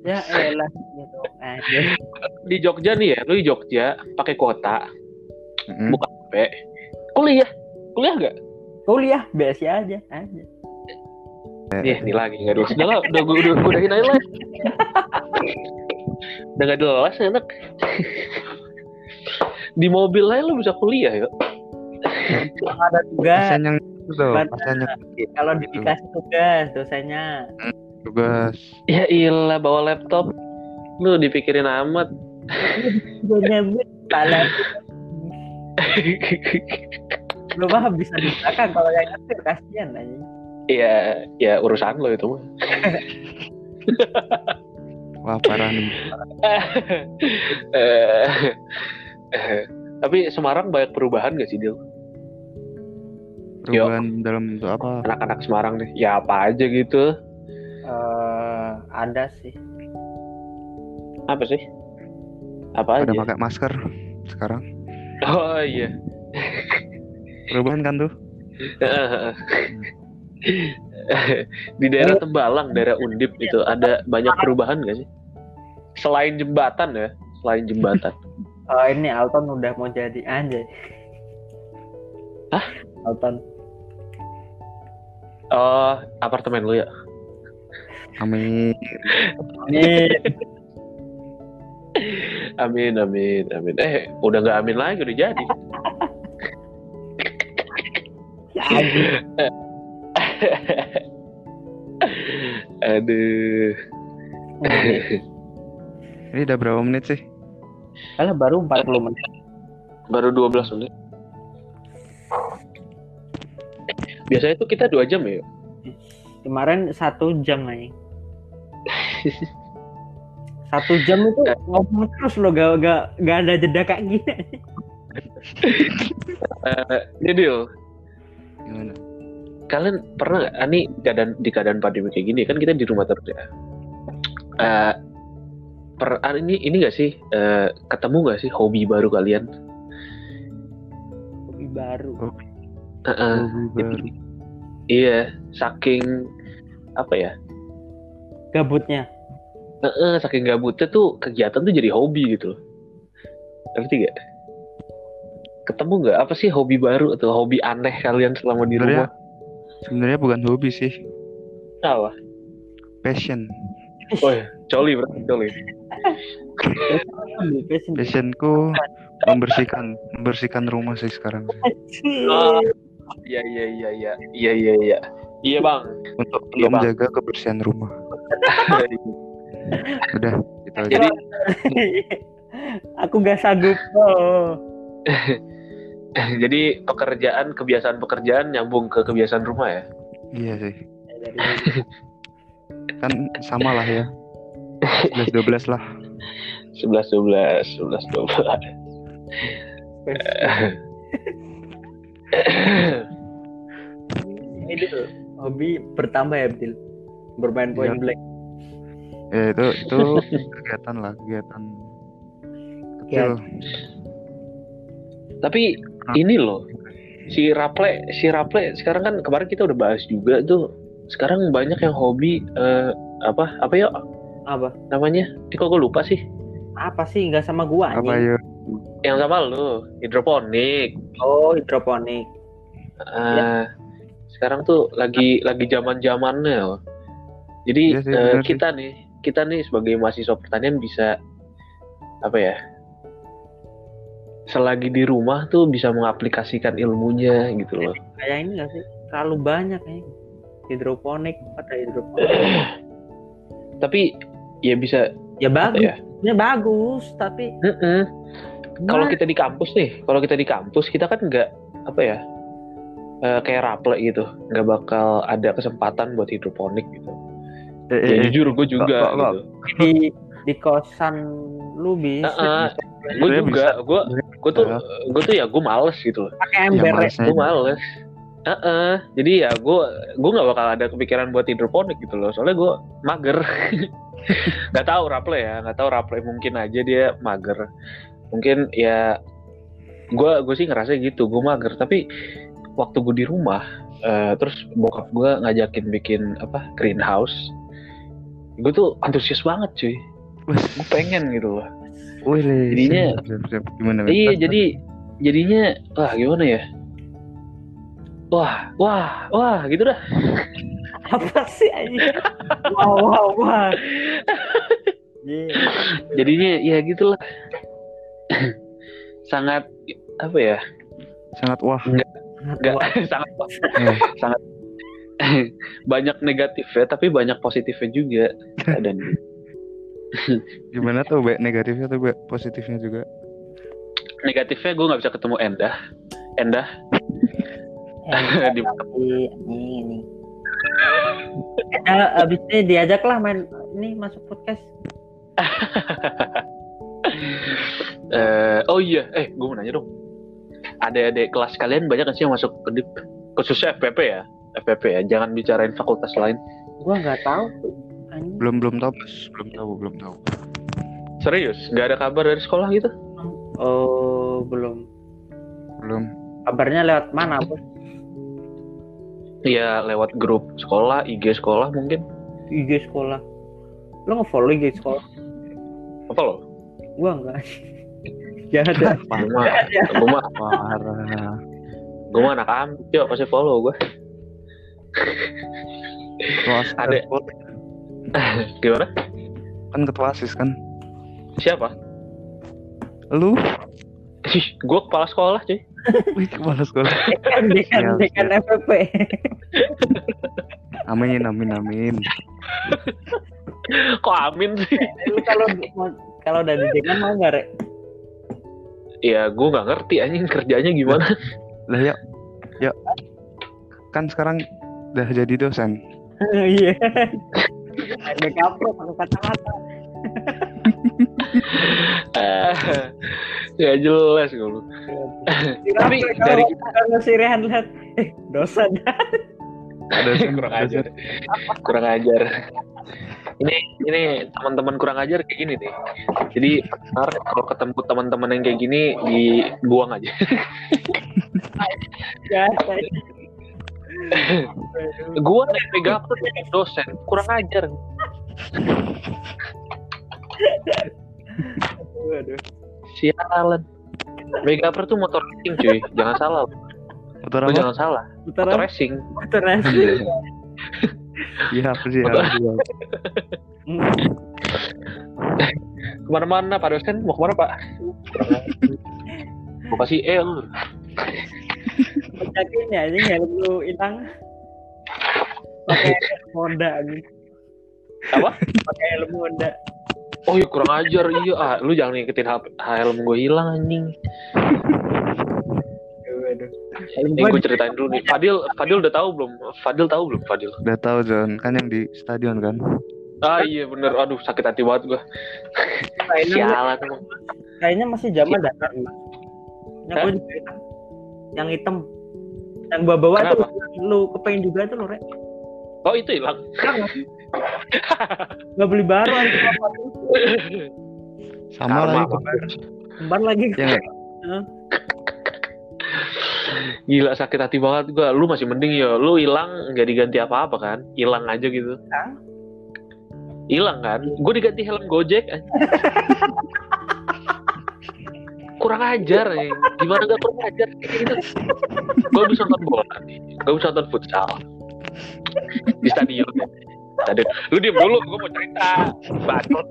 Ya elah gitu. Di Jogja nih ya, lu di Jogja pakai kuota, Mm-mm. Bukan. HP, kuliah, kuliah gak? Kuliah biasa aja. aja. Iya, ini lagi nggak dulu. Udah lah, udah gue udah udahin aja lah. udah nggak jelas enak. Di mobil aja lu bisa kuliah ya. Ada tugas. Pasian yang itu pasian yang Kalau dikasih tugas dosennya. tugas. Ya ilah bawa laptop. Lu dipikirin amat. Nyebut kepala. Lu mah bisa di belakang kalau yang nyetir kasihan aja. Iya, ya urusan lo itu mah. Wah parah nih. Tapi Semarang banyak perubahan gak sih, Dil? Perubahan dalam bentuk apa? Anak-anak Semarang nih. Ya apa aja gitu. Eh, ada sih. Apa sih? Apa Pada aja? pakai masker sekarang. Oh iya. Perubahan kan tuh? di daerah Tembalang, daerah Undip itu ada banyak perubahan gak sih? Selain jembatan ya, selain jembatan. Oh ini Alton udah mau jadi anjay. Hah? Alton. Oh, apartemen lu ya? Amin. Ini Amin, amin, amin. Eh, udah nggak amin lagi, udah jadi. anjing. Aduh. Ini udah berapa menit sih? Alah baru 40 menit. Baru 12 menit. Biasanya tuh kita dua jam ya. Kemarin satu jam aja. Satu jam itu ngomong terus lo gak, gak, gak ada jeda kayak gini. Eh, Didil, Gimana? kalian pernah ah, Ini keadaan di keadaan pandemi kayak gini kan kita di rumah terus ya. Eh, per ah, ini ini nggak sih eh, ketemu nggak sih hobi baru kalian? Hobi baru. Eh, eh, Hobi baru. iya, saking apa ya? Gabutnya. Eh, eh, saking gabutnya tuh kegiatan tuh jadi hobi gitu loh. Ngerti gak? Ketemu nggak apa sih hobi baru atau hobi aneh kalian selama di rumah? sebenarnya bukan hobi sih, Apa? passion. Oh ya, coli berarti coli. Passionku membersihkan membersihkan rumah sih sekarang. Oh, iya iya iya iya iya iya iya. Iya bang. Untuk Iya, untuk Bang. menjaga kebersihan rumah. Udah, gitu aja. Jadi Aku gak sanggup. Oh. jadi pekerjaan kebiasaan pekerjaan nyambung ke kebiasaan rumah ya. Iya sih. Kan sama lah ya. 11 12 lah. 11 12 11 12. Ini tuh hobi bertambah ya Bil. Bermain point Iya. blank. Ya itu itu kegiatan lah, kegiatan kecil. Tapi ini loh si Raple si Raple sekarang kan kemarin kita udah bahas juga tuh sekarang banyak yang hobi eh, apa apa ya Apa? namanya? Ini kok gue lupa sih. Apa sih nggak sama gua Apa ya? Yang sama lu hidroponik. Oh, hidroponik. Eh, sekarang tuh lagi lagi zaman zamannya loh. Jadi Iya sih, sih. kita nih kita nih sebagai mahasiswa pertanian bisa apa ya? Selagi di rumah tuh bisa mengaplikasikan ilmunya gitu loh. Kayak ini nggak sih? Terlalu banyak ya. Hidroponik, ada hidroponik. Tapi ya bisa ya apa bagus, ya? ya bagus, tapi Mm-mm. Kalau Nah, kita di kampus nih, kalau kita di kampus kita kan nggak apa ya? eh, kayak raple gitu, nggak bakal ada kesempatan buat hidroponik gitu. Eh, Ya eh, jujur gue juga Kok- kok- gitu. di di kosan lu bisa Heeh. gue Sebenarnya juga gue gue tuh gue tuh ya gue males gitu loh pakai Ya, ember malesnya gue males Heeh, jadi ya gue gue nggak bakal ada kepikiran buat hidroponik gitu loh. Soalnya gue mager. Nggak tahu Raple ya nggak tahu Raple mungkin aja dia mager. Mungkin ya gue gue sih ngerasa gitu gue mager. Tapi waktu gue di rumah eh, terus bokap gue ngajakin bikin apa greenhouse gue tuh antusias banget cuy. Gue pengen gitu loh. Wih, Jadinya- siap, siap, siap. gimana? Iya jadi jadinya wah gimana ya wah wah wah gitu dah Apa sih anjing? wow, wow, wah. Iya. jadinya ya gitulah sangat apa ya sangat wah. nggak sangat Ya. sangat banyak negatifnya tapi banyak positifnya juga dan Gimana tuh, Be? Negatifnya tuh, Be? Positifnya juga. negatifnya gue nggak bisa ketemu Endah Endah Eh, di ini ini. Eh, abis ini diajak lah main ini masuk podcast. eh oh iya eh gue mau nanya dong adik-adik kelas kalian banyak nggak sih yang masuk ke DIP khususnya FPP ya FPP ya jangan bicarain fakultas lain Gua nggak tahu. Anjing. Belum belum tahu, Mas. Belum tahu, belum tahu. serius nggak ada kabar dari sekolah gitu Oh, belum. Belum. Kabarnya lewat mana, Bos? Ya lewat grup sekolah IG sekolah mungkin IG sekolah. Lo nge-follow IG sekolah? apa lo Gua enggak. Ada. gue mah gue mah Parah. gue mah anak ambil yuk pasti follow gue Ketua ASIS Ada. kan, gimana kan ketua asis kan siapa lu gue kepala sekolah cuy wih kepala sekolah Dekan, dekan, Siap, dekan FPP. amin amin amin. Kok amin sih? Lu kalau kalau udah di dekan mau nggak, Rek? ya gue nggak ngerti anjing kerjanya gimana? Lah ya ya. Kan sekarang udah jadi dosen. Iya. Ada kapro pakai Eh, nggak jelas gue lu. Tapi dari kalau si Rehan lihat eh dosen dosen kurang ajar. kurang ajar. Ini ini teman-teman kurang ajar kayak gini nih. Jadi ntar kalau ketemu teman-teman yang kayak gini dibuang aja. Ya. gua yang pegang tuh dosen. Kurang ajar Waduh. sialan Megaper tuh motor racing cuy jangan salah motor apa jangan salah Motor racing Motor racing. iya apa sih ke mana-mana pak dosen mau ke mana pak mau kasih E lu Yakin ya ini helm lu hilang. Pakai Honda. Apa? Pakai helm Honda. Oh iya kurang ajar. Iya ah lu jangan ngikutin helm gue hilang anjing. Ini gua gue ceritain dulu nih. Fadil Fadil udah tahu belum? Fadil tahu belum Fadil? Udah tahu John. Kan yang di stadion kan? Ah iya bener. Aduh sakit hati banget gue sialan emang. kayaknya masih zaman. Yang gua juga hitam. Yang hitam. Yang bawa bawa tuh lu kepengen juga tuh lu, Rek. oh itu hilang Nggak beli baru tuh. sama Karma, lagi. Kembar lagi. ya? Gila sakit hati banget gua. Lu masih mending ya. Lu hilang nggak diganti apa-apa kan? Hilang aja gitu. Hilang. Hilang kan? Gue diganti helm Gojek. kurang ajar nih. Gimana gak kurang ajar gitu? Gue bisa nonton bola nih. Gue bisa nonton futsal di stadion. Stadion. Lu diem dulu. Gue mau cerita. Bacot.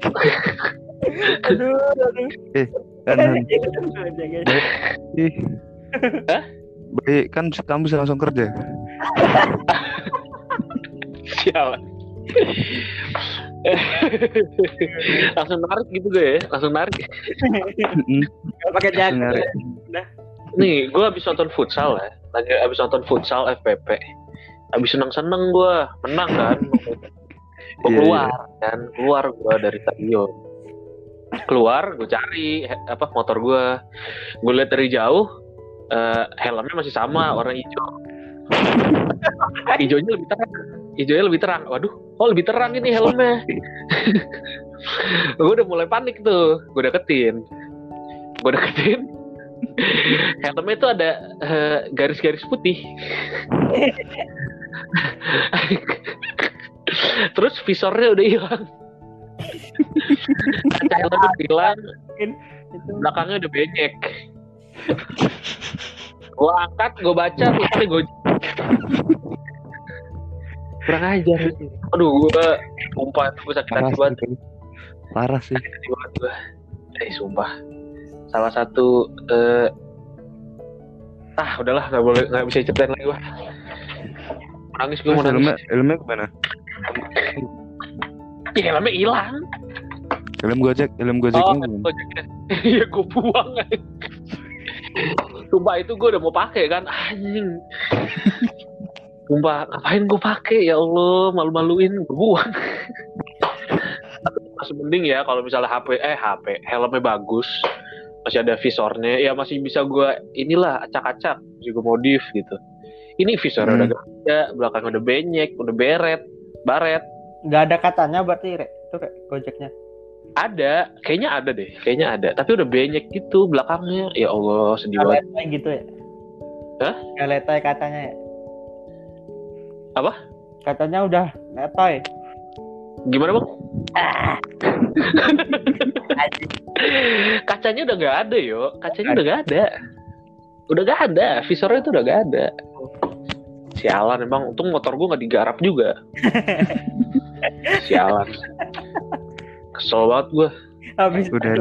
Aduh, aduh. kan Han. Jaga. Ih. Hah? baik kan kamu bisa langsung kerja Sialan. langsung narik gitu gue ya. Langsung narik. Nggak pakai jaket. Nih, gue habis nonton futsal ya. Lagi habis nonton futsal FPP. Habis seneng-seneng gue, menang kan. Gue Iya, keluar kan, keluar gue dari stadion. Keluar, gue cari apa motor gue. Gue lihat dari jauh, eh, helmnya masih sama warna hijau. hijaunya lebih terang. Hijaunya lebih terang. Waduh oh lebih terang ini helmnya. Gue udah mulai panik tuh. Gue deketin. Gue deketin helmnya itu ada eh, garis-garis putih. Terus visornya udah hilang. Kaca helmnya udah hilang. Belakangnya udah benyek gue angkat gue baca tulisannya gue kurang ajar. Aduh gue sumpah gue sakit hati banget. Parah sih. sakit hati banget gue eh sumpah salah satu eh, ah udahlah nggak boleh nggak bisa ceritain lagi gue nangis gue mau nangis helmnya, helmnya ke mana? ya helmnya hilang. Helm gojek, helm oh gojeknya ke mana? gojeknya iya gue buang. Sumpah itu gue udah mau pakai kan? Anjing. Sumpah ngapain gue pakai? Ya Allah malu-maluin gue buang. Masih mending ya kalau misalnya HP eh HP helmnya bagus masih ada visornya. Ya masih bisa gue inilah acak-acak. Juga modif gitu. Ini visornya Hmm. udah gak ada belakangnya udah benyek udah beret baret. Nggak ada katanya berarti Re. itu kayak gojeknya. Ada. Kayaknya ada deh. Kayaknya ada. Tapi udah benyek gitu belakangnya. Ya Allah sedih banget. Gitu ya? Hah? Galetai katanya ya? Apa? katanya udah letoy gimana bang? Kacanya udah gak ada yo. Kacanya udah gak ada. Udah gak ada. Visornya itu udah gak ada. Sialan emang. Untung motor gue gak digarap juga. Sialan. Kesel banget gue habis Udah.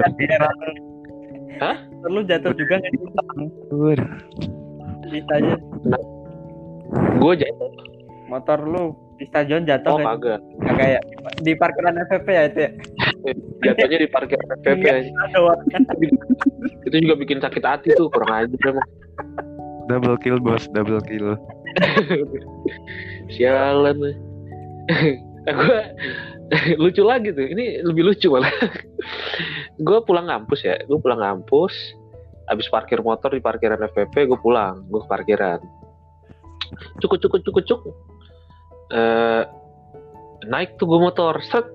Hah? Lu jatuh juga nggak aja. Gue jatuh. Motor lu di stadion jatuh oh kagak. Kagak ya? Di parkiran FVP ya itu ya? Jatuhnya di parkir PP aja. Doang. itu juga bikin sakit hati tuh kurang aja emang. Double kill bos, double kill. sialan gue lucu lagi tuh. Ini lebih lucu malah. Gue pulang kampus ya. Gue pulang kampus habis parkir motor di parkiran FPP gue pulang. Gue ke parkiran. Cukup cukup cukup cukup Eh, naik tuh gue motor set.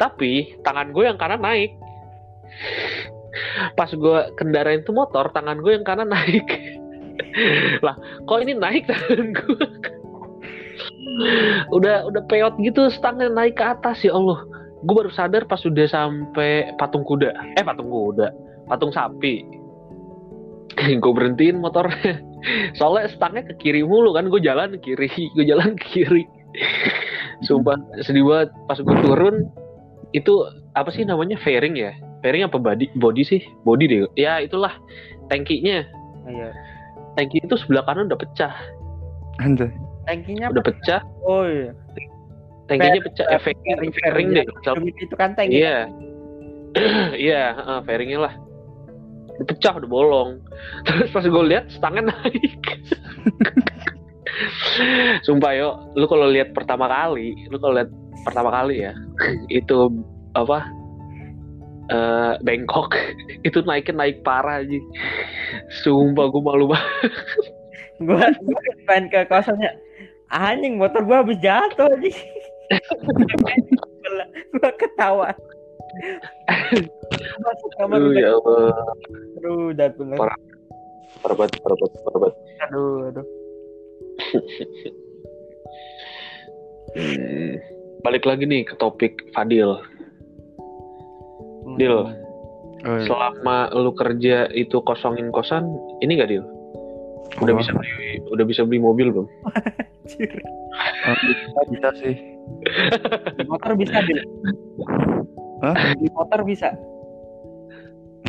Tapi tangan gue yang kanan naik. Pas gue kendarain tuh motor tangan gue yang kanan naik. Lah kok ini naik tangan gue? Udah udah peot gitu stangnya naik ke atas ya Allah. Gue baru sadar pas udah sampai patung kuda. Eh patung kuda. Patung sapi gue berhentiin motornya soalnya stangnya ke kiri mulu kan gue jalan ke kiri gue jalan ke kiri. Sumpah sedih banget. Pas gue turun itu apa sih namanya? Fairing ya? Fairing apa body body sih? Body deh. Ya itulah. Tangkinya. Iya. tangki itu sebelah kanan udah pecah. Anjay. Tankinya udah pecah. Oh iya. tangkinya pecah. Eh, fairing fairing deh. Itu kan tanki. Iya. Iya, heeh, fairingnya lah. Udah pecah, udah bolong. Terus pas gue lihat stangnya naik. Sumpah yo, lu kalau lihat pertama kali, lu kalau lihat pertama kali ya, itu apa? eh bengkok itu naikin naik parah aja. Sumpah gue malu banget. Gua pengen ke kosannya. Anjing motor gua habis jatuh aja. gua ketawa. Masuk kamar Aduh, udah. ya Allah. Aduh, udah bener. Parah. Parah parah parah banget. Aduh, aduh. Hmm. Balik lagi nih ke topik Fadil. Dil, Oh, iya. selama lu kerja itu kosongin kosan, ini gak Dil? Udah Apa? bisa beli udah bisa beli mobil belum? Oh, bisa, bisa sih. Di motor bisa, Bil. Hah? Di motor bisa.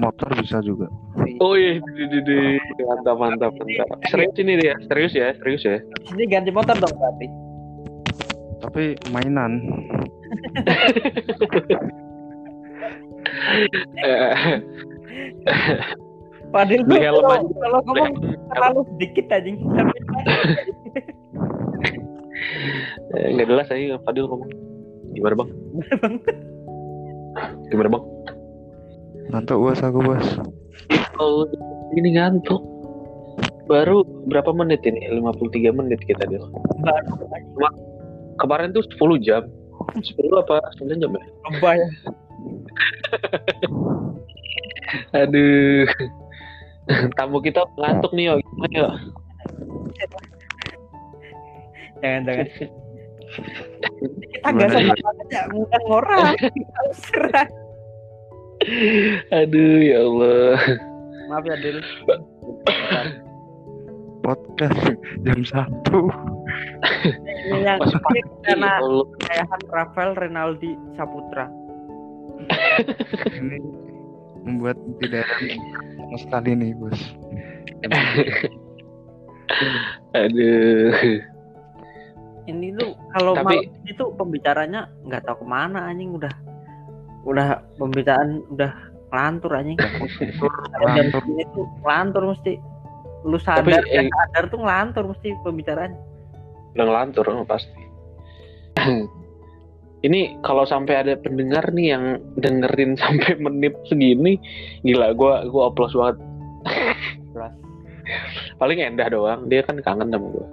Motor bisa juga. Oh iya, di, di, di. mantap mantap mantap. Serius ini dia, serius ya, serius ya. Sini ganti motor dong berarti. Tapi mainan. Padahal Beli helm kalau- aja. Kalau ngomong terlalu sedikit anjing. Tapi eh, nggak jelas aja Fadil ngomong. Gimana bang? Gimana bang? Ngantuk bos aku bos. Oh, ini ngantuk. baru berapa menit ini? 53 menit kita baru Kemarin tuh 10 jam. 10 apa 9 jam ya? lebay Aduh. Tamu kita ngantuk nih, yo. Gimana, yo? jangan jangan kita nggak Gimana, sama banget ya ngundang orang serah Aduh, ya Allah. maaf ya Dil podcast jam satu karena ya Allah. kekayahan Rafael Renaldi Saputra ini membuat tidak sekali nih bos Aduh. ini tuh kalau Tapi- malam itu pembicaranya nggak tahu ke mana anjing udah udah pembicaraan udah ngelantur anjing segini tuh ngelantur mesti lu sadar Tapi, eh, sadar tuh ngelantur mesti pembicaraan Udah ngelantur pasti. Ini kalau sampai ada pendengar nih yang dengerin sampai menit segini, gila gua gua oplos banget. Paling endah doang, dia kan kangen sama gua.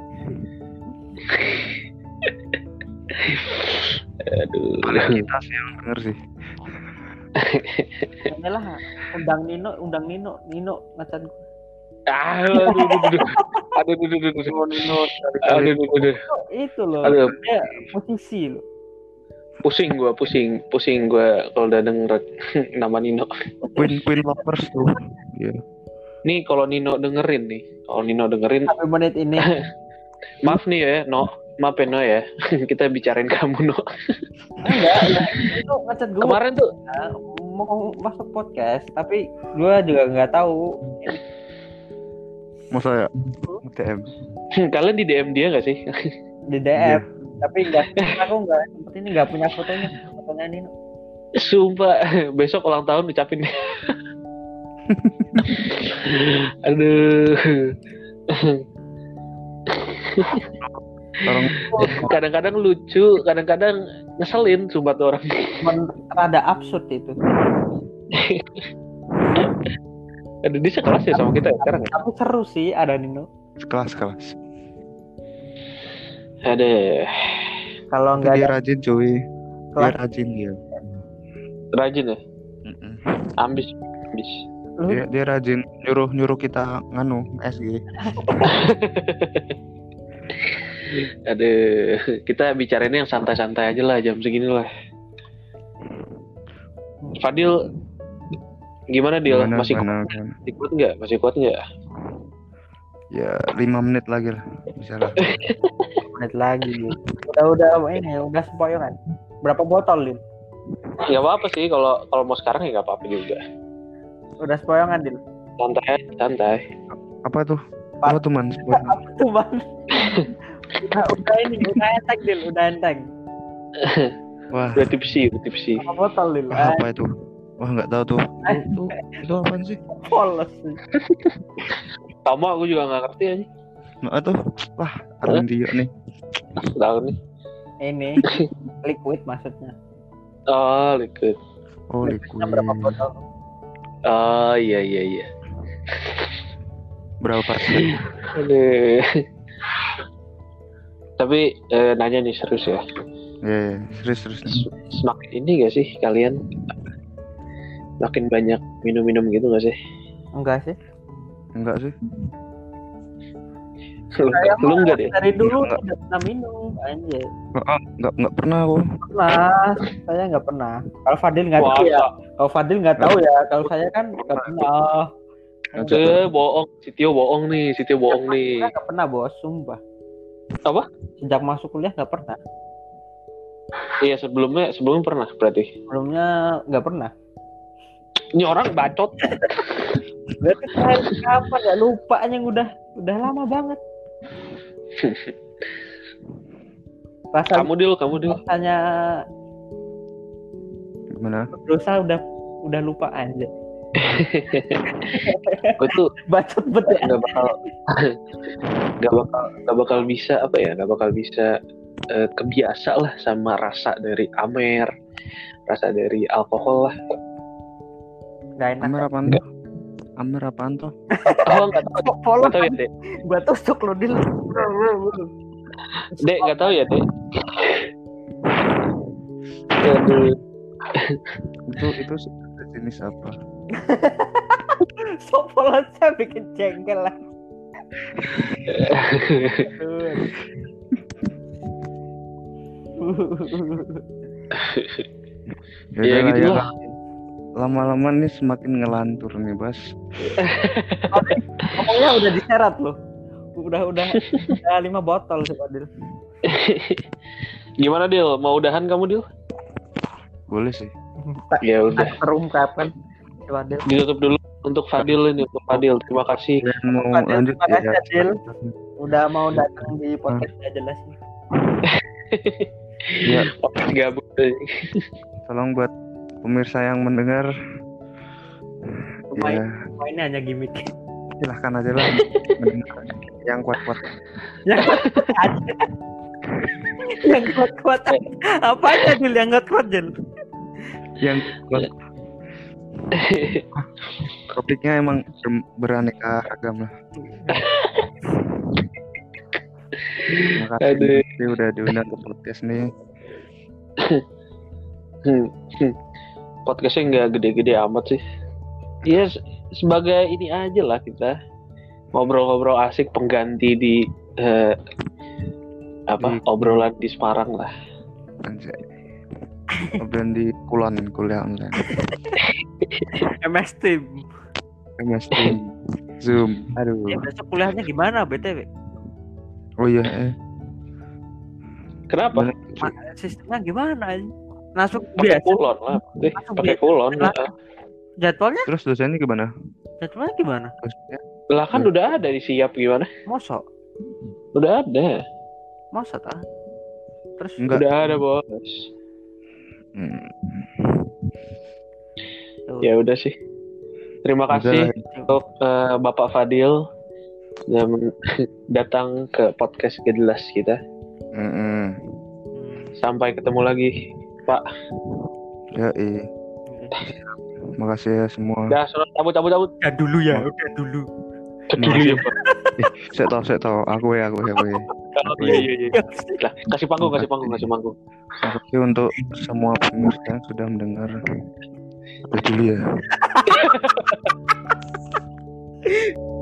Aduh. paling kita sih yang denger sih Yalah, undang Nino, undang Nino, Nino macan gue. Aduh, aduh, aduh, aduh, aduh, Nino, aduh, aduh, aduh, itu loh, aduh. posisi loh. Pusing gue, pusing, pusing gue kalau udah denger nama Nino. Queen Queen lovers tuh. Iya. Nih kalau Nino dengerin nih, kalau Nino dengerin. Sampai menit ini. maaf nih ya, No, maaf ya No ya, kita bicarain kamu No. enggak ya, itu ngecat gue Kemarin tuh, mau masuk podcast tapi gue juga nggak tahu. Masa ya? TM kalian di DM dia gak sih? di DM tapi nggak aku nggak sempet ini nggak punya fotonya. Fotonya Nino Sumpah, besok ulang tahun ucapin. Aduh. Orang Kadang-kadang lucu, kadang-kadang ngeselin sumpah tuh orang. Rada absurd itu. Aduh, dia sekelas ya sama kita ya sekarang ya? tapi seru sih ada Nino. Kelas kelas Aduh, kalau nggak dia ada rajin cuy. Dia rajin dia. Rajin ya? Ambis, ambis. dia, dia rajin nyuruh nyuruh kita nganu SG Aduh, kita bicarainnya yang santai-santai aja lah jam segini lah. Fadil, gimana Dil? Gimana, Masih, gimana? masih kuat nggak? Masih kuat nggak? ya lima menit lagi lah bisa lah menit lagi udah udah ini udah sempoyongan berapa botol Lin Nggak apa-apa sih kalau kalau mau sekarang ya nggak apa-apa juga. udah sempoyongan Din Santai, santai. apa tuh apa tuh man Sebut. tuh bang udah udah ini udah enteng Dil udah enteng wah Udah tipsi, udah tipsi. berapa botol Dil wah, apa itu wah nggak tahu tuh Eh. itu, itu apaan sih polos Sama aku juga nggak ngerti aja. nggak tuh wah Armin dia nih Tahu nih. ini liquid maksudnya Oh, liquid. oh Liquidnya liquid berapa botol Oh, iya iya iya. berapa persen. Tapi eh, nanya nih serius ya. ya ya, serius serius Semakin ini gak sih kalian? Makin banyak minum-minum gitu gak sih? enggak sih. Enggak sih. Lu, Saya lu enggak deh? dari dulu Enggak. tidak pernah minum anjir. Enggak enggak enggak pernah aku pernah. Saya nggak pernah. Kalau Fadil nggak tahu ya. Kalau Fadil nggak tahu ya kalau saya kan nggak pernah. Enggak Eh, bohong. Sitio bohong nih, Sitio bohong nih. saya nggak pernah bos. Sumpah Apa? sejak masuk kuliah nggak pernah Iya, sebelumnya sebelumnya pernah berarti. sebelumnya nggak pernah Ini orang bacot. kapan ya lupa yang udah udah lama banget Rasa kamu deal, kamu deal. rasanya gimana dosa udah udah lupa aja Gue tuh bacot bet ya nggak bakal nggak bakal nggak bakal bisa apa ya nggak bakal bisa eh, kebiasa lah sama rasa dari amer rasa dari alkohol lah nggak enak Amer apaan tuh Amer apaan tuh? Oh nggak tahu, Follow tahu ya dek. gua tusuk lo dil. Dek nggak tahu ya dek. Itu itu jenis apa? Sok follow saya bikin jengkel lah. Ya Ya, gitu ya lah. lah. Lama-lama nih semakin ngelantur nih, Bas. Ngomongnya udah diseret loh. Udah udah udah lima botol sih Adil. Gimana Dil? Mau udahan kamu Dil? Boleh sih. Ya udah. Terungkapkan. Coba Adil. Ditutup dulu untuk Fadil ini untuk Fadil. Terima kasih. Dan mau Fadil, lanjut terima kasih, ya. Adil. Udah mau datang di podcast nggak jelas nih. Ya, Oke, gabut. tolong buat pemirsa yang mendengar Lumayan. ya ini hanya gimmick. silahkan aja lah yang kuat-kuat yang kuat aja. yang kuat kuat aja. apa aja Dil yang kuat kuat Dil yang kuat topiknya emang ber- beraneka ragam lah Terima kasih Aduh. Udah diundang ke podcast nih Hmm, hmm. Podcastnya nggak gede-gede amat sih. Iya, se- sebagai ini aja lah kita ngobrol-ngobrol asik pengganti di eh, apa Di- obrolan di Semarang lah. Anjay. Obrolan di Kulon kuliah online MS Team. MS Team. Zoom. Aduh. Ya besok kuliahnya gimana btw oh iya eh. Kenapa? Ma- sistemnya gimana masuk Pakai biasa. kulon lah. Eh, pakai kulon. Lah. jadwalnya? Terus dosennya gimana? jadwalnya gimana? Lah kan udah ada di siap gimana? mosok. Udah ada. mosok ah terus enggak. Udah ada, Bos. Hmm. Ya udah sih. Terima udah kasih lah. untuk eh, Bapak Fadil yang datang ke podcast Gedelas kita. Mm-mm. Hmm, Sampai ketemu lagi, Pak. ya eh makasih ya semua Udah, sudah cabut cabut cabut. udah dulu ya udah dulu Dulu ya, Pak. saya tahu saya tahu aku ya aku ya aku ya Oh, Iya iya iya. Lah, kasih panggung, kasih panggung, kasih panggung. makasih untuk semua pemirsa yang sudah mendengar Dulu ya